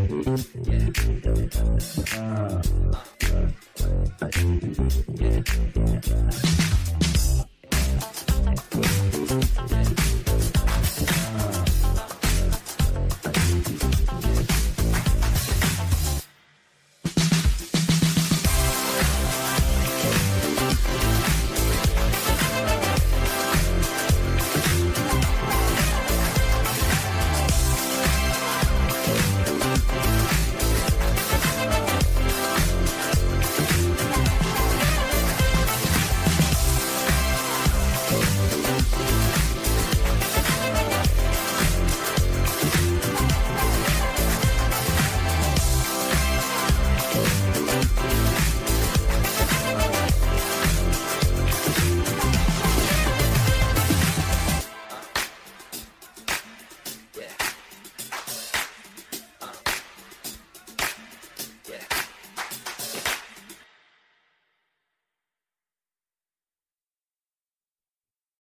Yeah. Uh, yeah.